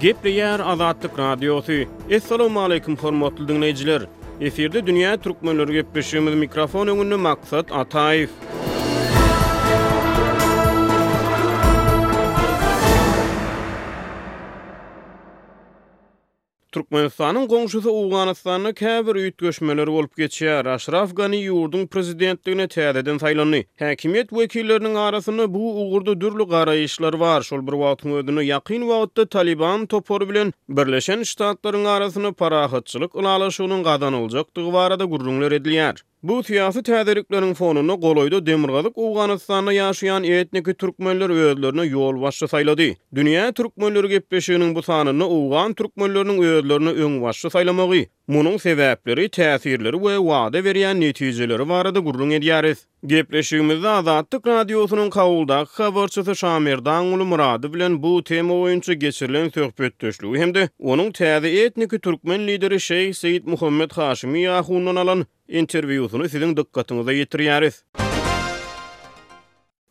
Gepleýär Azatlyk Radiosy. Assalamualaikum hormatly dinleýjiler. Efirde dünýä türkmenleri gepleşigimiz mikrofon öňünde Maksat Ataýew. Türkmenistanyň goňşusy Owganystanda käbir üýtgeşmeler bolup geçýär. Aşraf Gani ýurduň prezidentligine täzeden saýlandy. Häkimiýet wekilleriniň arasynda bu ugurda dürli garaýyşlar bar. Şol bir wagtyň özünde ýakyn wagtda Talyban topary bilen Birleşen Ştatlaryň arasynda parahatçylyk ylalaşygynyň gazanyljakdygy barada gürrüňler edilýär. Bu syýasy täzelikleriň fonunda golaýda Demirgazyk Owganystanda ýaşaýan etniki türkmenler özlerine ýolbaşçy saýlady. Dünýä türkmenleri gepleşiginiň bu sanynda owgan türkmenleriniň özlerine öňbaşçy saýlamagy, munuň sebäpleri, täsirleri we wada berýän netijeleri barada gürrüň edýäris. Gepleşigimizde Azatlyk Radiosynyň Kabuldaky habarçysy Şamerdanguly Myrady bilen bu tema boýunça geçirilen söhbetdeşligi hem-de Onuň täze etniki türkmen lideri şeýh Seýit Muhammet Haşimi Ýahundan alan interwýusyny siziň dykgatyňyza ýetirýäris.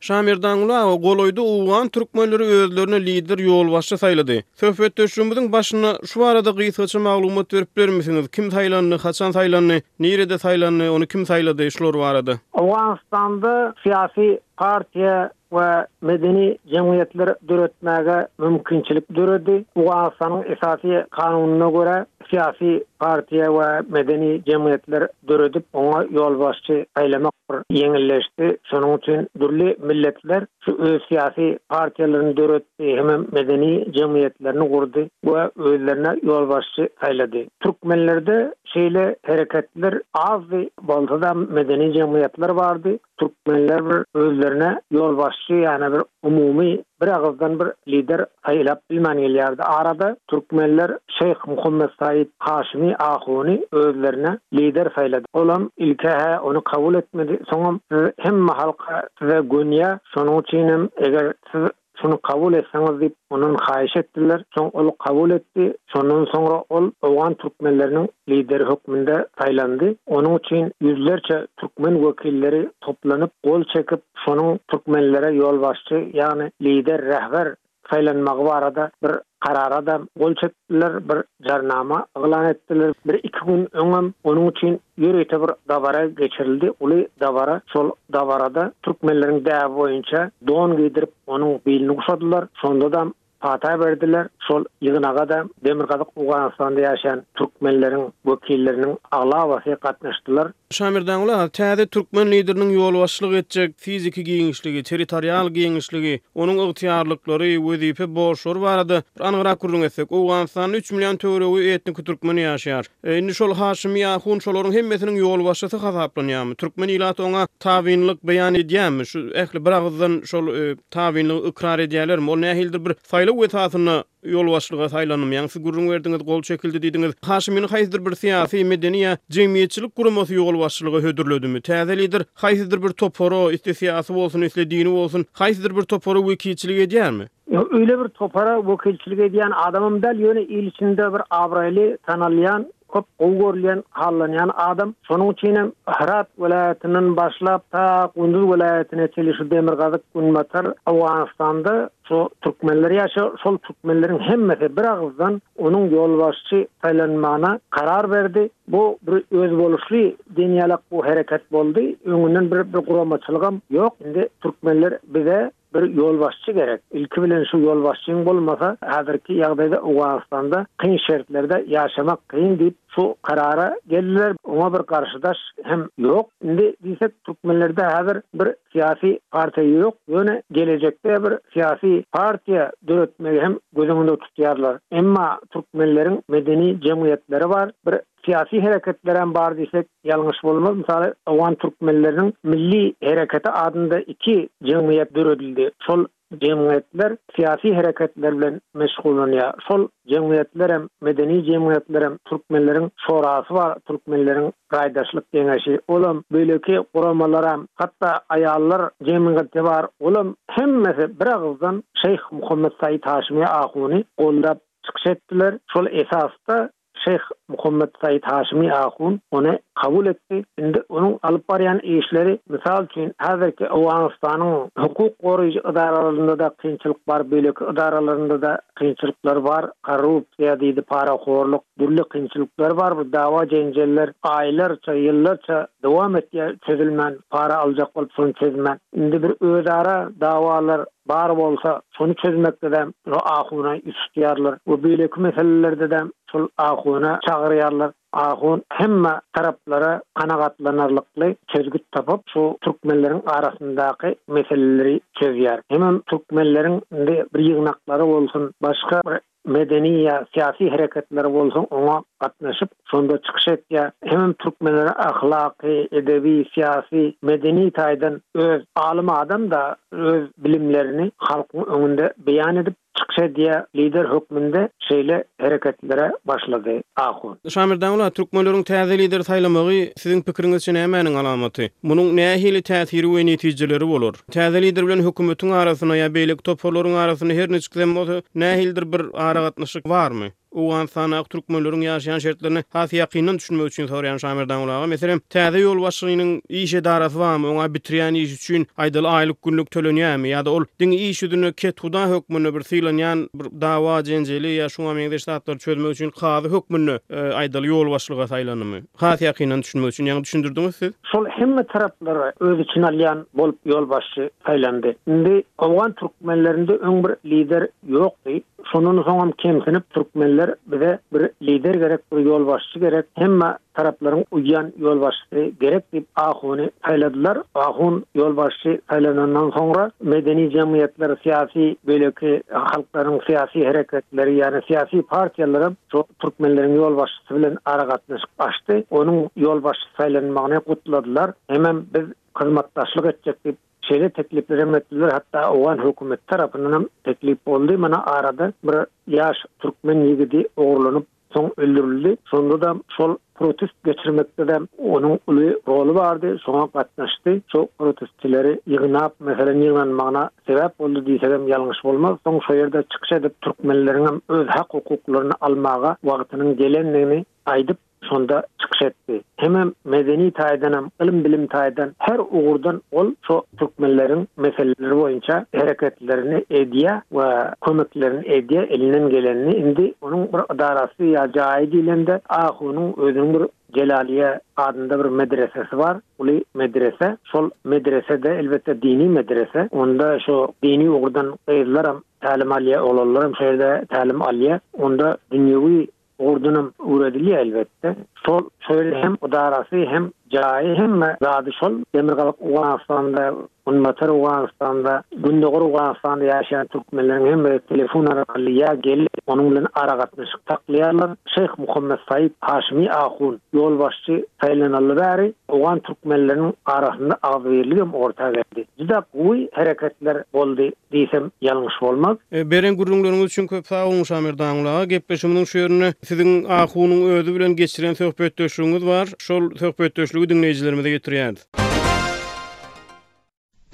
Şamerdanguly aga, golaýda owgan türkmenleri özlerine lider, ýolbaşçy saýlady. Söhbetdeşligimiziň başynda şu barada gysgaça maglumat berip bilermisiňiz, kim saýlandy, haçan saýlandy, nirede saýlandy, ony kim saýlady, şular barada? Owganystanda syýasy partiýa we medeni jemgyýetler döretmäge mümkinçilik döredi. Owganystanyň Esasy Kanunyna görä, syýasy partiýa we medeni jemgyýetler döredip, oňa ýolbaşçy saýlamak bir ýeňilleşdi. Şonuň üçin dürli milletler şu öz syýasy partiýalaryny döretdi hemem medeni jemgyýetlerini gurdy we özlerine ýolbaşçy saýlady. Türkmenlerde şeýle hereketler azdy, bolsa-da medeni jemgyýetler bardy. Türkmenler bir özlerine ýolbaşçy ýane bir umumy bir agyzdan bir lider saýlap bilmän gelýärdi. Arada türkmenler Şeýh Muhammet Said Haşimi ahuny özlerine lider saýlady. Olam ilki hä ony kabul etmedi, soňam siz hemme halka size gönýä, şonuň üçinem eger siz Şuny kabul etseňiz diýip, ondan haýyş etdiler. Soň ol kabul etdi. Şondan soňra ol owgan türkmenleriniň lideri hökmünde saýlandy. Onuň üçin ýüzlerçe türkmen wekilleri toplanyp, gol çekip, şonuň türkmenlere ýolbaşçy, ýagny lider, rähber saýlanmagy barada bir karara-da gol çekdiler, bir Jarnama yglan etdiler. Bir-iki gün öňem onuň üçin ýörite bir dabara geçirildi. Uly dabara. Şol dabarada türkmenleriň däbi boýunça don geýdirip, onuň bilini guşadylar. Şondadam pata berdiler. Şol ýygnaga-da Demirgazyk Owganystanda ýaşaýan türkmenleriň wekilleriniň aglabasy gatnaşdylar. Şamirdaňly aga, täze türkmen Lideriniň ýolbaşçylyk etjek fiziki giňişligi, territorial giňişligi, onuň ygtyýarlyklary, wezipe borçlary barada bir anygyrak gürrüň etsek. Owganystanda üç million töweregi etniki türkmen ýaşaýar. Indi şol Haşimi ahun şolaryň hemmesiniň ýolbaşçysy hasaplanýarmy? Türkmen ilaty oňa tabynlyk beýan edýärmi? Şu ähli bir agyzdan şol tabynlygy ykrar edýärlermi? Ol nähilidir bir saýlaw esasynda Ýolbaşçylyga saýlandym, ýaňsy gürrüň berdiňiz, gol çekildi diýdiňiz. Haşimini haýsydyr bir syýasy, medeni ýa jemgyýetçilik guramasy ýolbaşçylyga hödürledimi? Täze lider haýsydyr bir topara, isle syýasy bolsun, isle dini bolsun, haýsydyr bir topara wekilçilik edýärmi? Ýok, öýle bir topara wekilçilik edýän adamam däl, ýöne il içinde bir abraýly, tanalýan Köp gowy görülýän, hallanýan adam. Şonuň üçin hem Hyrat welaýatyndan başlap ta Gündüz welaýatyna çenli şu demirgazyk günbatar Owganystanda şu türkmenler ýaşaýar. Şol türkmenleriň hemmesi bir agyzdan onuň ýolbaşçy saýlanmagyna karar berdi. Bu bir özboluşly genýalak bu hereket boldy. Öňünden bir bir guramaçylygam ýok. Indi türkmenler bize Bir ýolbaşçy gerek. Ilki bilen şu ýolbaşçyň bolmasa, häzirki ýagdaýda Owganystanda kyn şertlerde ýaşamak kyn diýip, şu karara geldiler. Oňa bir garşydaş hem ýok. Indi diýsek, türkmenlerde häzir bir syýasy partiýa ýok. Ýöne gelejekde bir syýasy partiýa döretmegi hem göz öňünde tutýarlar. Emma türkmenleriň medeni jemgyýetleri bar. Bir Syýasy hereketlerem bar diýsek, ýalňyş bolmaz. Mysal, owgan türkmenleriniň milli hereketi adynda iki jemgyýet döredildi. Şol jemgyýetler syýasy hereketler bilen meşgullanýar. Şol jemgyýetlerem, medeni jemgyýetlerem, türkmenleriň şorasy bar, türkmenleriň raýdaşlyk geňeşi, olam, beýleki guramalaram, hatda aýallar jemgyýeti bar, olam hemmesi bir agyzdan şeýh Muhammet Said Haşimi ahuny goldap çykyş etdiler. Şol esasda Şeýh Muhammet Said Haşimi ahun ony kabul etdi. Indi onuň alyp barýan işleri, mysal üçin, häzirki Owganystanyň hukuk goraýjy edaralarynda-da kynçylyk bar, beýleki edaralarynda-da kynçylyklar bar, korrupsiýa diýdi, parahorluk, dürli kynçylyklar bar, bu dawa-jenjeller aýlarça, ýyllarça dowam etýär, çözülmän, para aljak bolup, şony çözmän. Indi bir özara dawalar Bar bolsa, şony çözmekde-de şol ahuna ýüz tutýarlar we beýleki meselelerde-de şol ahuna çagyrýarlar. Ahun hemme taraplara kanagatlanarlykly çözgüt tapyp, şu türkmenleriň arasyndaky meseleleri çözýär. Hemem türkmenleriň indi bir ýygnaklary bolsun, başga bir medeni ýa syýasy hereketler bolsa oňa gatnaşyp, şonda çykyş etýär, hemem türkmenlere ahlaky, edebi, syýasy, medeni taýdan öz alym adam-da öz bilimlerini halkyň öňünde beýan edip, çykyş edýär, lider hökmünde şeýle hereketlere başlady ahun. Şamil Dagla, türkmenleriň täze lider saýlamagy, siziň pikiriňizçe nämäniň alamaty? Munuň nähili täsiri we netijeleri bolar? Täze lider bilen hökümetiň arasynda ýa beýleki toparlaryň arasynda her niçigsem bolsa nähilidir bir aragatnaşyk barmy? Owganystandaky türkmenleriň ýaşaýan şertlerine has ýakyndan düşünmek üçin soraýan Şamerdangul aga, meselem, täze ýolbaşçynyň iş edarasy barmy, oňa bitirýän işi üçin aýdaly aýlyk-günlük tölenýärmi ýa-da ol diňe iş ýüzünde kethuda hökmünde bir sylanýan bir dawa-jenjeli ýa şuňa meňzeş zatlary çözmek üçin kazy hökmünde aýdaly ýolbaşçylyga saýlandymy? Has ýakyndan düşünmek üçin ýaňy düşündirdiňiz siz. Şol hemme taraplary öz içine alýan bolup ýolbaşçy saýlandy. Indi owgan türkmenlerinde öň bir lider ýokdy. Şondan soňam kemsinip türkmenler bize bir lider gerek, bir ýolbaşçy gerek, hemme taraplaryň uýýan ýolbaşçysy gerek diýip ahuny saýladylar. Ahun ýolbaşçy saýlanandan soňra medeni jemgyýetler, syýasy beýleki halklaryň syýasy hereketleri ýagny syýasy partiýalaram türkmenleriň ýolbaşçysy bilen aragatnaşyk açdy, onuň ýolbaşçy saýlanmagyny gutladylar, hemem biz hyzmatdaşlyk etjek diýip, şeýle teklipler hem etdiler, hatda owgan hökümeti tarapyndanam teklip boldy, mana, arada bir ýaş türkmen ýigidi ogurlanyp, soň öldürildi, şonda-da şol Protest geçirmekde-de onuň uly roly bardy, şoňa gatnaşdy, şo protestçileri ýygnap, meselem ýygnanmagyna sebäp boldy diýsegem ýalňyş bolmaz. Soň şo ýerde çykyş edip, türkmenleriňem öz hak-hukuklaryny almaga wagtynyň gelendigini aýdyp, şonda çykyş etdi. Hemem medeni taýdanam, ylym-bilim taýdan her ugurdan ol şo Türkmenleriň meseleleri boýunça hereketlerini edýä we kömeklerini edýä elinden gelenini indi onuň bir ydarasy ýa jaýy diýlende ahunyň özüniň bir Jelaliýe adynda bir medresesi bar uly medrese şol medresede elbetde dini medrese onda şu dini ugurdan gyzlaram tälim alýa oglanlaram şo ýerde tälim alýa onda dünýewi Ordunam öwredilýär elbetde. Şol şeýle hem ydarasy hem jaýy hemme zady şol Demirgazyk Owganystanda, Günbatar Owganystanda, Gündogar Owganystanda ýaşaýan türkmenleriň hemmesi telefon arkaly ýa gelip onuň bilen aragatnaşyk saklaýarlar. Şeýh Muhammet Said Haşimi ahun ýolbaşçy saýlanaly bäri owgan türkmenleriniň arasynda agzybirligem orta geldi. Juda gowy hereketler boldy diýsem ýalňyş bolmaz. Beren gürrüňleriňiz üçin köp sag boluň Şamyr Daňly aga. Gepleşigimiziň şu ýerinde siziň ahunyň özi bilen geçiren söhbetdeşligiňiz bar. Şol söhbetdeşligi diňleýjilerimize ýetirýäris.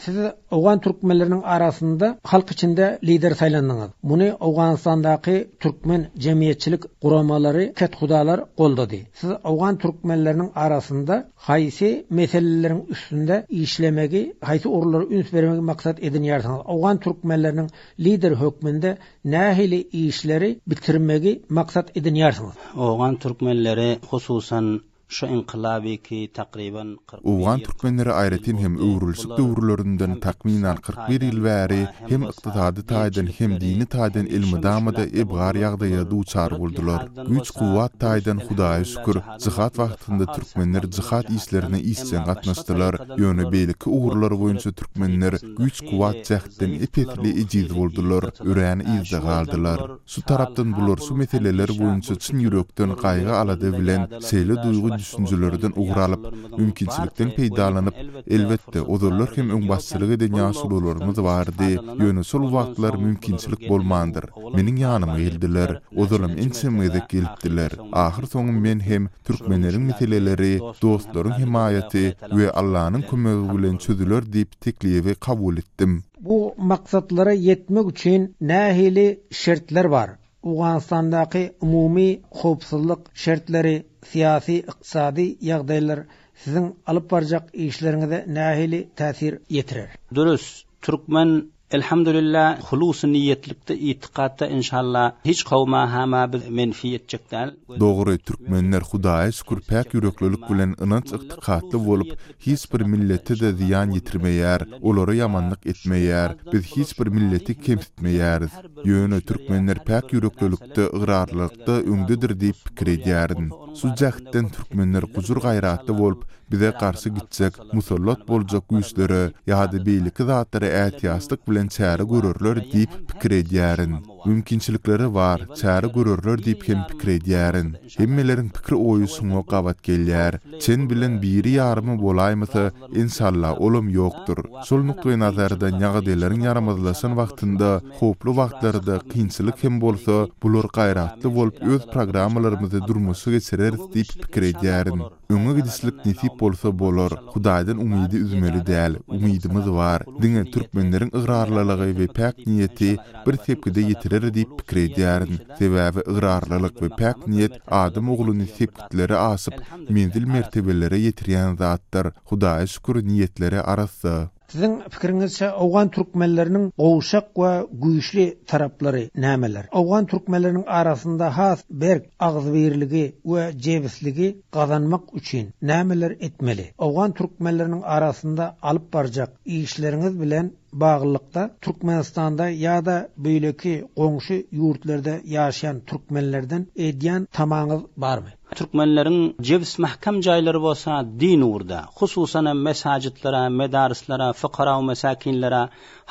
Siz owgan türkmenleriniň arasynda halk içinde lider saýlandyňyz. Muny Owganystandaky türkmen jemgyýetçilik guramalary, kethudalar goldady. Siz owgan türkmenleriniň arasynda Haýsy meseleleriň üstünde işlemegi, haýsy ugurlara üns bermegi maksat edinýärsiňiz? Owgan türkmenleriniň lideri hökmünde nähili işleri bitirmegi maksat edinýärsiňiz? Owgan türkmenleri, hususan, şu ynkylabiki takryban kyrk bir Owgan ýyl. türkmenleri aýratyn hem öwrülişik döwürlerinden takmynan kyrk bir ýyl bäri hem ykdysady taýdan, hem dini taýdan elmydama-da ebgar ýagdaýa duçar boldular. Güýç-kuwwat taýdan Hudaýa şükür, Jyhat wagtynda türkmenler jyhat işlerine işjeň gatnaşdylar, ýöne beýleki ugurlar boýunça türkmenler güýç-kuwwat jähtden ep-esli ejiz boldular, örän yzda galdylar. Şu tarapdan bular şu meseleler boýunça çyn ýürekden gaýgy-alada bilen şeýle duýgy-düşünjelerden ugur alyp, mümkinçilikden peýdalanyp, elbetde, ozallar hem öňbaşçylyk eden ýaşulularymyz bardy, ýöne şol wagtlar mümkinçilik bolmandyr. meniň ýanyma geldiler, ozalam ençem gezek gelipdiler. Ahyrsoňy men hem türkmenleriň meseleleri dostlaryň hemaýaty we Allanyň kömegi bilen çözüler diýip teklibi kabul etdim. Bu maksatlara ýetmek üçin nähili şertler bar? Owganystandaky umumy howpsuzlyk şertleri, syýasy-ykdysady ýagdaýlar siziň alyp barjak işleriňize nähili täsir ýetirer? Dürüst, türkmen Elhamdulilla hulusy niýetlikde itikatda inşalla hiç kowma hama biz menfi etjek däl. Dogry türkmenler Hudaýa şükür päk ýüreklilik bilen ynanç yktikatly bolup hiç bir milletede zyýan ýetirmeýär olara ýamanlyk etmeýär biz hiç bir milleti kemsitmeýäris ýöne türkmenler päk ýüreklilikde ygrarlylykda öňdedir diýip pikir edýärin şu jähtden türkmenler gujur gaýratly bolup Bize garşy gitjek, musallat boljak güýçlere ýa-da beýleki zatlara ätiýaçlyk bilen çäre görerler diýip pikir edýärin. Mümkinçilikleri bar, çäre görerler diýip hem pikir edýärin. Hemmeleriň pikir-oýy şoňa gabat gelýär. Çen bilen biri-ýarymy bolaýmasa, enşalla, olam ýokdur. Şol nukdaýnazardan ýagdaýlaryň ýaramazlaşan wagtynda, howply wagtlarda, kynçylyk hem bolsa, bular gaýratly bolup öz programmalarymyzy durmuşa geçireris diýip pikir edýärin. Öňe gidişlik nesip bolsa bolar, Hudaýdan umydy üzmeli däl, umydymyz bar. Diňe türkmenleriň ygrarlylygy we päk niýeti bir sepgide ýetirer diýip pikir edýärin. Sebäbi ygrarlylyk we päk niýet adam ogluny sepgitleri aşyp, menzil-mertebelere ýetirýän zatdyr. Hudaýa şükür niýetleri arassa. Siziň pikiriňizçe owgan türkmenleriniň gowşak we güýçli taraplary nämeler? Owgan türkmenleriniň arasynda has berk agzybirligi we jebisligi gazanmak üçin nämeler etmeli? Owgan türkmenleriniň arasynda alyp barjak işleriňiz bilen baglylykda Türkmenistanda ýa-da beýleki goňşy ýurtlarda ýaşaýan türkmenlerden edýän tamaňyz barmy? Türkmenleriň jebis mähkem jaýlary bolsa din ugurda, hususan hem mesajitlara, medarislara, fukara-u-mesakinlere,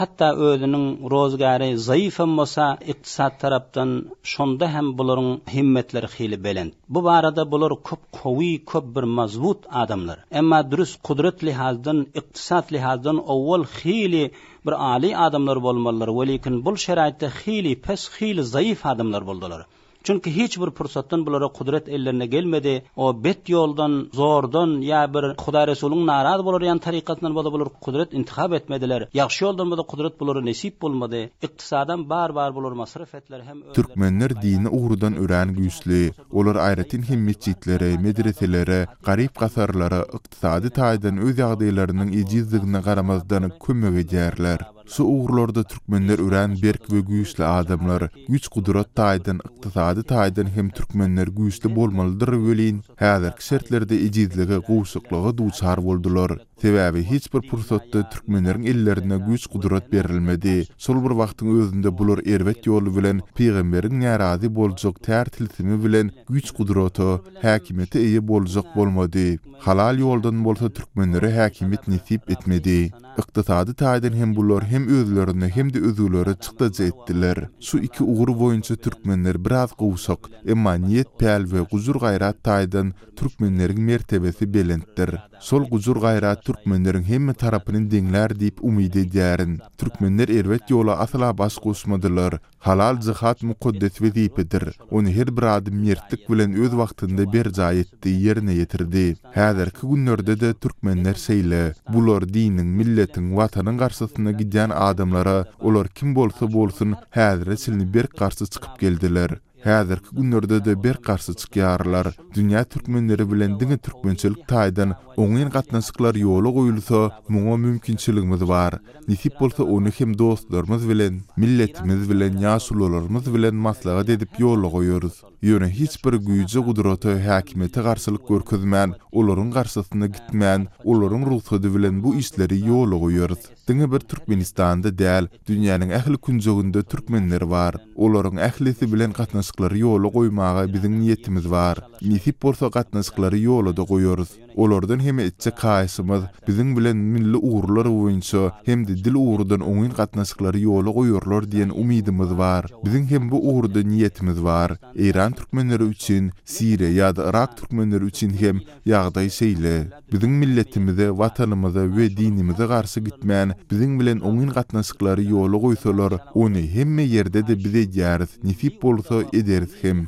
hatda özüniň rozgäri zaýyf hem bolsa ykdysat tarapdan şonda hem bularyň himmetleri hili belent. Bu barada bular köp gowy, köp bir mazbut adamlar. Emma dürs gudrat lihazdan, ykdysat lihazdan owwal hili bir aly adamlar bolmalylar, welikin bul şeraýtda hili pes, hili zaýyf adamlar boldular. Çünki hiç bir pursatdan bulara kudret ellerine gelmedi, o bet ýoldan, zordan ýa bir Hudaý Resulyň naraz bolar ýan tarykatyndan bolsa bular kudret intihap etmediler, ýagşy ýoldan bolsa kudret bulara nesip bolmady, ykdysadam bar bar bular masraf etdiler hem özlerine Türkmenler dini ugrudan örän güýçli. Olar aýratyn hem metjitlere, medreselere, garyp-gasarlara, ykdysady taýdan öz ýagdaýlarynyň ejizdigine garamazdan kömek edýärler. Şu ugurlarda türkmenler örän berk we güýçli adamlar. Güýç-gudrat taýdan, ykdysady taýdan hem türkmenler güýçli bolmalydyr welin, häzirki şertlerde ejizlige, gowşaklyga duçar boldular. Sebäbi hiç bir pursatda türkmenleriň ellerine güýç-gudrat berilmedi. Şol bir wagtyň özünde bular erbet ýoly bilen pygamberiň närazy boljak tär tilsimi bilen güýç-gudrata, häkimiýete eýe boljak bolmady. Halal ýoldan bolsa türkmenlere häkimiýet nesip etmedi. Ykdysady taýdan hem bular hem özlerine hem-de özgülere çykdajy etdiler. Şu iki ugur boýunça türkmenler biraz gowşak, emma niýet-päl we gujur-gaýrat taýdan türkmenleriň mertebesi belentdir. Şol gujur-gaýrat türkmenleriň hemme tarapyny deňlär diýip umyt edýärin. Türkmenler erbet ýola asla baş goşmadylar. Halal jyhat mukaddes wezipedir. Ony her bir adam mertlik bilen öz wagtynda berjaý etdi, ýerine ýetirdi. Häzirki günlerde-de türkmenler şeýle. Bular diniň, milletiň, Watanyň garşysyna gidýän adamlara, olar kim bolsa bolsun, häzire çenli berk garşy çykyp geldiler. Häzirki günlerde-de berk garşy çykýarlar. Dünýä türkmenleri bilen diňe türkmençilik taýdan oňyn gatnaşyklar ýola goýulsa, muňa mümkinçiligimiz bar. Nesip bolsa ony hem dostlarymyz bilen, milletimiz bilen, ýaşulularymyz bilen maslahat edip ýola goýarys. Ýöne hiç bir güýje, gudrata, häkimiýete garşylyk görkezmän, olaryň garşysyna gitmän, olaryň rugsady bilen bu işleri ýola goýarys. Diňe bir Türkmenistanda däl, dünýäniň ähli künjeginde türkmenler bar. Olaryň ählisi bilen gatnaşyklary ýola goýmaga biziň niýetimiz bar. Nesip bolsa gatnaşyklary ýola-da goýarys. Olardan hem etjek haýyşymyz, biziň bilen milli ugurlar boýunça hem-de dil ugrudan oňyn gatnaşyklary ýola goýarlar diýen umydymyz bar. Biziň hem bu ugurda niýetimiz bar. Eýran türkmenleri üçin, Siriýa ýa-da Yrak türkmenleri üçin hem ýagdaý şeýle. Biziň milletimize, Watanymyza we dinimize garşy gitmän, biziň bilen oňyn gatnaşyklary ýola goýsalar, ony hemme ýerde-de biz edýäris, nesip bolsa, ederis hem.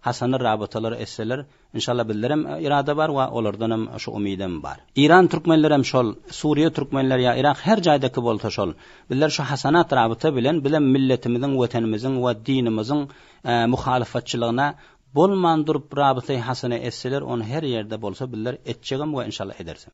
Hasanlar rabatalary etseler inşallah bizlerem irada bar we olardanam şu umydam bar. Iran türkmenlerem şol, Suriýa türkmenler ýa Irak her jaýdaky bolsa şol. Bizler şu hasanat rabata bilen bizem milletimiziň wetenimiziň we dinimiziň muhalyfatçylygyna bolman durup rabata hasana etseler ony her ýerde bolsa bizler etjegem we inşallah ederisem.